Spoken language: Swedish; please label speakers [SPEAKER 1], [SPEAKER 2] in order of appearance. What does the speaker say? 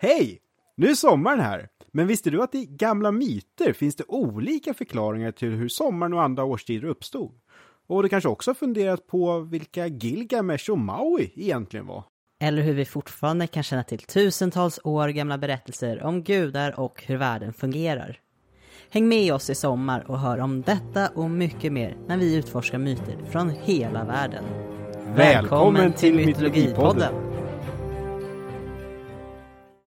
[SPEAKER 1] Hej! Nu är sommaren här. Men visste du att i gamla myter finns det olika förklaringar till hur sommaren och andra årstider uppstod? Och du kanske också har funderat på vilka Gilgamesh och Maui egentligen var?
[SPEAKER 2] Eller hur vi fortfarande kan känna till tusentals år gamla berättelser om gudar och hur världen fungerar. Häng med oss i sommar och hör om detta och mycket mer när vi utforskar myter från hela världen.
[SPEAKER 1] Välkommen till Mytologipodden.